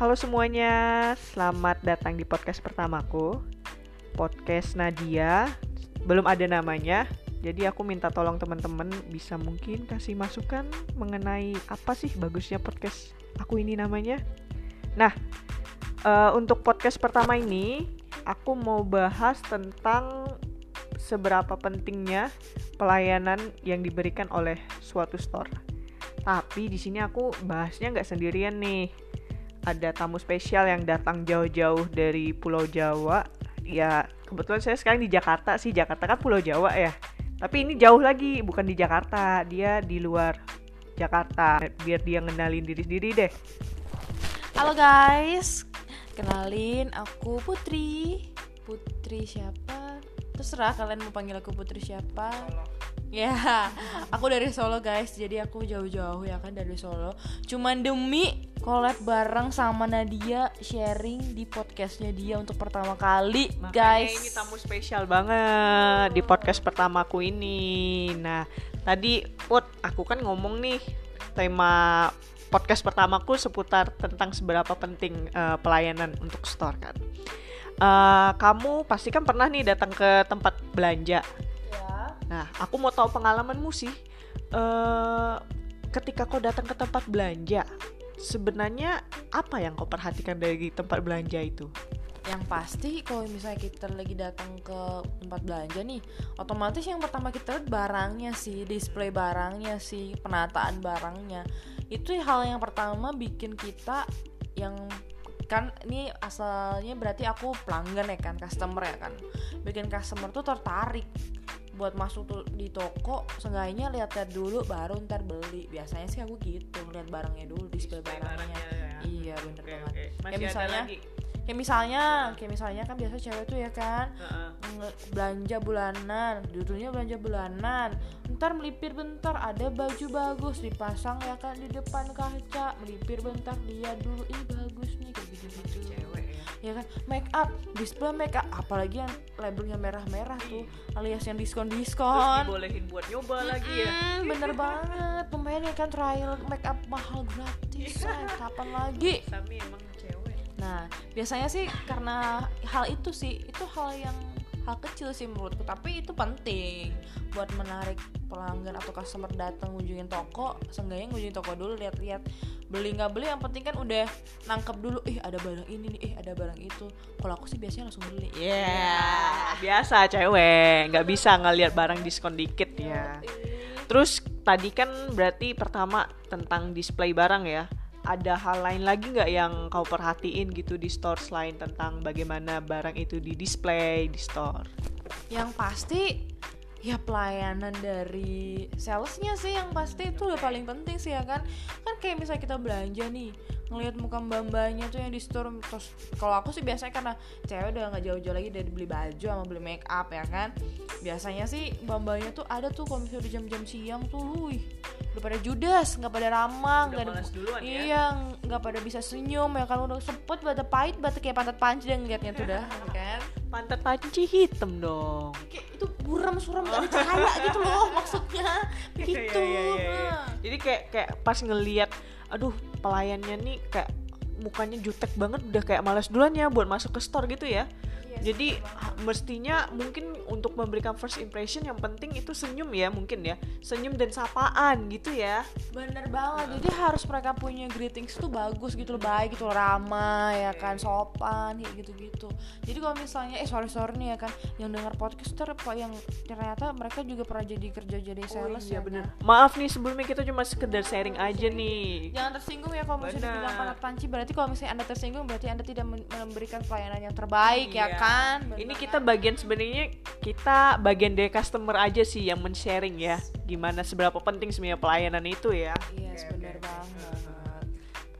Halo semuanya, selamat datang di podcast pertamaku Podcast Nadia. Belum ada namanya Jadi aku minta tolong teman-teman bisa mungkin kasih masukan mengenai apa sih bagusnya podcast aku ini namanya. Nah, uh, untuk podcast pertama ini Aku mau bahas tentang seberapa pentingnya pelayanan yang diberikan oleh suatu store. Tapi di sini aku bahasnya nggak sendirian nih ada tamu spesial yang datang jauh-jauh dari Pulau Jawa. Ya, kebetulan saya sekarang di Jakarta sih. Jakarta kan Pulau Jawa ya. Tapi ini jauh lagi, bukan di Jakarta. Dia di luar Jakarta. Biar dia ngenalin diri sendiri deh. Halo guys, kenalin aku Putri. Putri siapa? Terserah kalian mau panggil aku Putri siapa. Ya, aku dari Solo guys, jadi aku jauh-jauh ya kan dari Solo. Cuman demi collab bareng sama Nadia sharing di podcastnya dia untuk pertama kali Makanya guys. ini tamu spesial banget di podcast pertamaku ini. Nah, tadi Put, aku kan ngomong nih tema podcast pertamaku seputar tentang seberapa penting uh, pelayanan untuk store kan. Uh, kamu pasti kan pernah nih datang ke tempat belanja Nah, aku mau tahu pengalamanmu sih. Uh, ketika kau datang ke tempat belanja, sebenarnya apa yang kau perhatikan dari tempat belanja itu? Yang pasti kalau misalnya kita lagi datang ke tempat belanja nih, otomatis yang pertama kita lihat barangnya sih, display barangnya sih, penataan barangnya. Itu hal yang pertama bikin kita yang kan ini asalnya berarti aku pelanggan ya kan, customer ya kan. Bikin customer tuh tertarik buat masuk tuh di toko seenggaknya lihat-lihat dulu baru ntar beli biasanya sih aku gitu lihat barangnya dulu display, display barangnya, barangnya ya. iya bener okay, banget okay. kayak misalnya kayak misalnya kayak misalnya kan biasa cewek tuh ya kan uh -uh. belanja bulanan. Dulunya belanja bulanan. Ntar melipir bentar ada baju bagus dipasang ya kan di depan kaca. Melipir bentar lihat dulu ini bagus nih kayak gitu gitu. cewek ya. Kan? Make up display make up. Apalagi yang labelnya merah-merah tuh alias yang diskon diskon bolehin buat nyoba hmm, lagi ya. Bener banget. Pemain ya kan trial make up mahal gratis iya. kapan lagi? Tapi emang cewek nah biasanya sih karena hal itu sih itu hal yang hal kecil sih menurutku. Tapi itu penting buat menarik pelanggan atau customer datang ngunjungin toko. Seenggaknya ngunjungin toko dulu lihat-lihat beli nggak beli yang penting kan udah nangkep dulu ih ada barang ini nih ih ada barang itu. Kalau aku sih biasanya langsung beli. Ya yeah. biasa cewek. Nggak bisa ngelihat barang diskon dikit. Ya terus tadi kan berarti pertama tentang display barang ya ada hal lain lagi nggak yang kau perhatiin gitu di store selain tentang bagaimana barang itu di display di store? Yang pasti ya pelayanan dari salesnya sih yang pasti itu udah paling penting sih ya kan kan kayak misalnya kita belanja nih ngelihat muka mbak-mbaknya tuh yang di store. Terus kalau aku sih biasanya karena cewek udah nggak jauh-jauh lagi dari beli baju sama beli make up ya kan? Biasanya sih mbak-mbaknya tuh ada tuh kalau misalnya di jam-jam siang tuh luih udah pada judas nggak pada ramah nggak ada duluan, ya? iya nggak pada bisa senyum ya kan? Udah sempet pada pahit bata kayak pantat panci dan ngeliatnya tuh dah ya kan? Pantat panci hitam dong. Kayak itu buram suram gak ada cahaya gitu loh maksudnya. Begitu iya, iya, iya, iya. jadi kayak kayak pas ngeliat aduh pelayannya nih kayak mukanya jutek banget udah kayak malas duluan ya buat masuk ke store gitu ya jadi mestinya mungkin untuk memberikan first impression yang penting itu senyum ya mungkin ya. Senyum dan sapaan gitu ya. Bener banget. Jadi harus mereka punya greetings tuh bagus gitu loh. Baik gitu loh ramah ya kan sopan kayak gitu gitu jadi kalau misalnya eh sorry sorry nih ya kan yang dengar podcaster apa yang ternyata mereka juga pernah jadi kerja jadi oh sales oh, iya, ya bener. kan? maaf nih sebelumnya kita cuma sekedar sharing aja nih. Jangan tersinggung ya kalau misalnya bilang pantat panci. Berarti kalau misalnya anda tersinggung berarti anda tidak memberikan pelayanan yang terbaik ya iya. ya kan kan? Ini kita bagian sebenarnya kita bagian dari customer aja sih yang men-sharing ya. Gimana seberapa penting sebenarnya pelayanan itu ya. Iya yes, benar banget.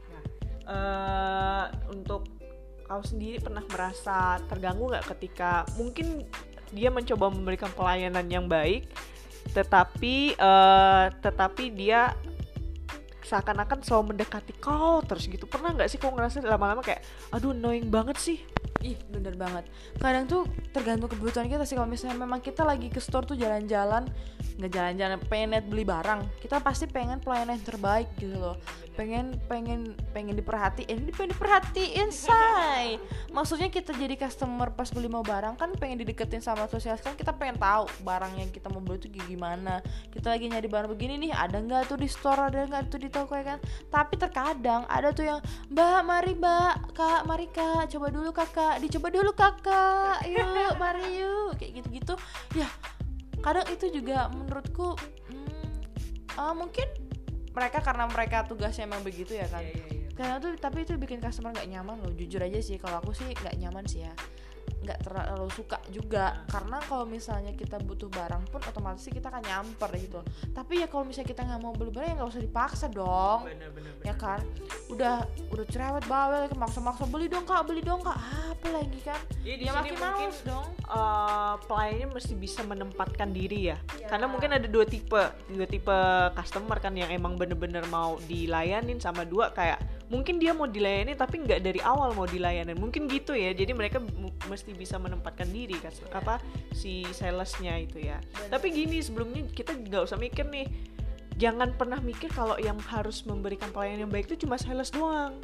Nah, uh, untuk kau sendiri pernah merasa terganggu nggak ketika mungkin dia mencoba memberikan pelayanan yang baik tetapi uh, tetapi dia seakan-akan selalu mendekati kau terus gitu? Pernah nggak sih kau ngerasa lama-lama kayak aduh annoying banget sih ih bener banget. Kadang tuh tergantung kebutuhan kita sih. Kalau misalnya memang kita lagi ke store tuh jalan-jalan nggak jalan-jalan pengen beli barang kita pasti pengen pelayanan yang terbaik gitu loh pengen pengen pengen diperhatiin. Pengen diperhatiin say. Maksudnya kita jadi customer pas beli mau barang kan pengen dideketin sama sosial kan kita pengen tahu barang yang kita mau beli itu gimana. Kita lagi nyari barang begini nih ada nggak tuh di store ada nggak tuh di toko ya kan? Tapi terkadang ada tuh yang mbak mari mbak kak mari kak coba dulu kakak dicoba dulu kakak. Yuk mari yuk. Kayak gitu-gitu. Ya kadang itu juga menurutku hmm, uh, mungkin mereka karena mereka tugasnya emang begitu ya kan? Iya, iya, iya. karena tuh tapi itu bikin customer nggak nyaman loh jujur aja sih. Kalau aku sih nggak nyaman sih ya nggak terlalu suka juga. Karena kalau misalnya kita butuh barang pun otomatis kita akan nyamper gitu. Tapi ya kalau misalnya kita nggak mau beli barang ya nggak usah dipaksa dong. Bener, bener, bener. ya kan? Udah udah cerewet bawel maksa-maksa beli dong kak beli dong kak. Apa lagi kan? Iya, di ya makin mungkin males dong. eh, pelayannya mesti bisa menempatkan diri ya. Ya. Karena mungkin ada dua tipe, dua tipe customer kan yang emang bener-bener mau dilayanin sama dua kayak mungkin dia mau dilayani tapi nggak dari awal mau dilayanin. Mungkin gitu ya. Jadi mereka mesti bisa menempatkan diri kan apa si salesnya itu ya. Bener. Tapi gini sebelumnya kita nggak usah mikir nih. Jangan pernah mikir kalau yang harus memberikan pelayanan yang baik itu cuma sales doang.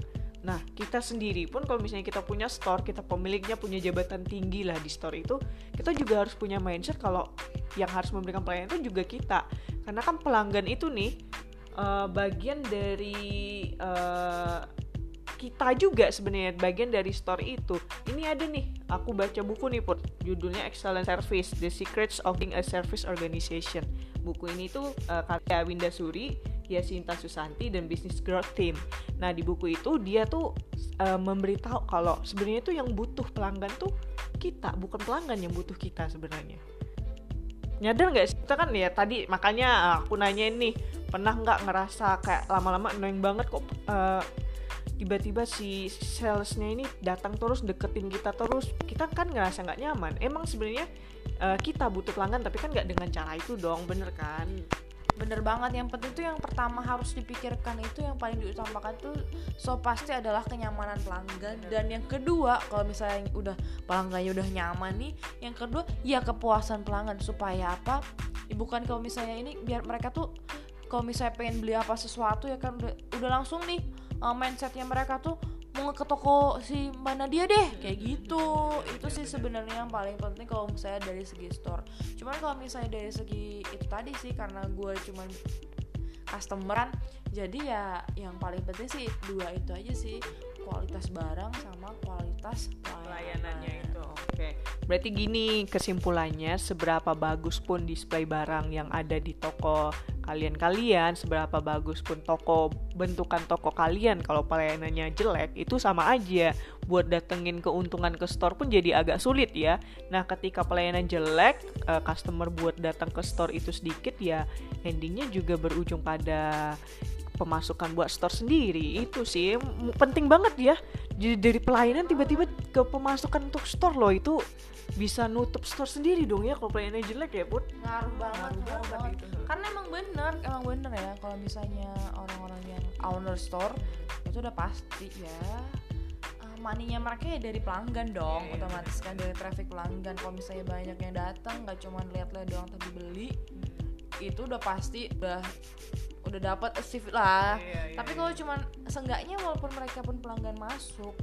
Nah, kita sendiri pun kalau misalnya kita punya store, kita pemiliknya punya jabatan tinggi lah di store itu, kita juga harus punya mindset kalau yang harus memberikan pelayanan itu juga kita. Karena kan pelanggan itu nih eh, bagian dari eh, kita juga sebenarnya bagian dari store itu. Ini ada nih, aku baca buku nih Put, judulnya Excellent Service: The Secrets of Being a Service Organization. Buku ini tuh eh, karya Winda Suri, Yasinta Susanti dan Business Growth Team. Nah di buku itu dia tuh eh, memberitahu kalau sebenarnya tuh yang butuh pelanggan tuh kita, bukan pelanggan yang butuh kita sebenarnya. Nyadar nggak sih? Kita kan ya tadi makanya aku nanya nih pernah nggak ngerasa kayak lama-lama annoying banget kok eh, tiba-tiba si salesnya ini datang terus deketin kita terus. Kita kan ngerasa nggak nyaman. Emang sebenarnya eh, kita butuh pelanggan tapi kan nggak dengan cara itu dong bener kan? Bener banget. Yang penting tuh yang pertama harus dipikirkan itu yang paling diutamakan tuh so pasti adalah kenyamanan pelanggan. Dan yang kedua kalau misalnya udah pelanggannya udah nyaman nih yang kedua ya kepuasan pelanggan. Supaya apa? Bukan kalau misalnya ini biar mereka tuh kalau misalnya pengen beli apa sesuatu ya kan udah, udah langsung nih uh, mindsetnya mereka tuh mau ke toko si mana dia deh kayak gitu. Itu sih sebenarnya yang paling penting kalau misalnya dari segi store. Cuman kalau misalnya dari segi itu tadi sih karena gue cuman customeran jadi ya yang paling penting sih dua itu aja sih kualitas barang sama kualitas pelayanannya itu oke berarti gini kesimpulannya seberapa bagus pun display barang yang ada di toko kalian-kalian seberapa bagus pun toko bentukan toko kalian kalau pelayanannya jelek itu sama aja. Buat datengin keuntungan ke store pun jadi agak sulit ya. Nah ketika pelayanan jelek eh, customer buat datang ke store itu sedikit ya endingnya juga berujung pada pemasukan buat store sendiri. Itu sih penting banget ya. Jadi dari pelayanan tiba-tiba ke pemasukan untuk store loh itu bisa nutup store sendiri dong ya kalau pelayanannya jelek ya put. Ngaruh banget ngaruh banget. itu. karena emang bener emang bener ya kalau misalnya orang-orang yang owner store itu udah pasti ya uh, money-nya mereka ya dari pelanggan dong Iya, iya, otomatis kan dari traffic pelanggan. Kalau misalnya banyak yang datang nggak cuma lihat-lihat doang tapi beli itu udah pasti udah udah dapat achieve lah. Iya, iya, tapi iya. kalau cuman seenggaknya walaupun mereka pun pelanggan masuk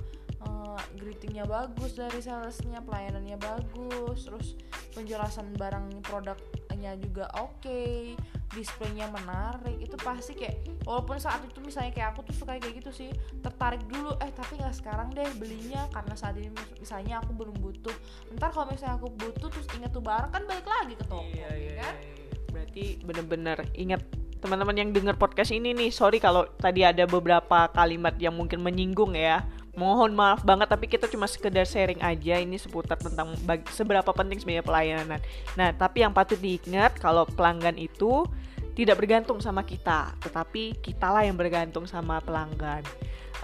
greetingnya bagus dari salesnya pelayanannya bagus terus penjelasan barang produknya juga oke displaynya menarik itu pasti kayak walaupun saat itu misalnya kayak aku tuh suka kayak gitu sih tertarik dulu eh tapi nggak sekarang deh belinya karena saat ini mis- misalnya aku belum butuh ntar kalau misalnya aku butuh terus inget tuh barang kan balik lagi ke toko Iya, iya, ya kan iya. Berarti bener-bener ingat teman-teman yang dengar podcast ini nih, sorry kalau tadi ada beberapa kalimat yang mungkin menyinggung ya. Mohon maaf banget tapi kita cuma sekedar sharing aja ini seputar tentang seberapa penting sebenarnya pelayanan. Nah, tapi yang patut diingat kalau pelanggan itu tidak bergantung sama kita, tetapi kitalah yang bergantung sama pelanggan.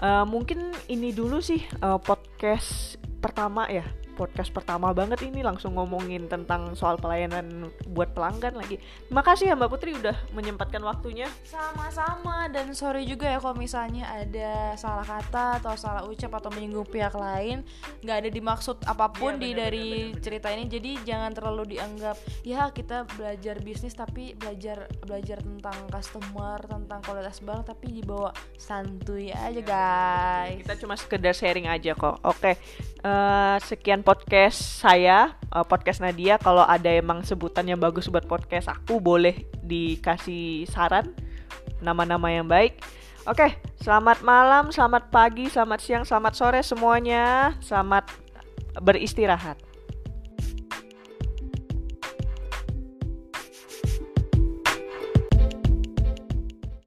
Eh, mungkin ini dulu sih eh, podcast pertama ya podcast pertama banget ini langsung ngomongin tentang soal pelayanan buat pelanggan lagi. Terima kasih ya Mbak Putri udah menyempatkan waktunya. Sama-sama dan sorry juga ya kalau misalnya ada salah kata atau salah ucap atau menyinggung pihak lain, nggak ada dimaksud apa pun Iya, di dari bener, bener, bener. cerita ini. Jadi jangan terlalu dianggap ya kita belajar bisnis tapi belajar belajar tentang customer, tentang kualitas barang tapi dibawa santuy aja Iya, guys. Kita cuma sekedar sharing aja kok. Oke, eh, sekian podcast saya, eh, podcast Nadia. Kalau ada emang sebutan yang bagus buat podcast aku, boleh dikasih saran nama-nama yang baik. Oke, selamat malam, selamat pagi, selamat siang, selamat sore semuanya. Selamat beristirahat.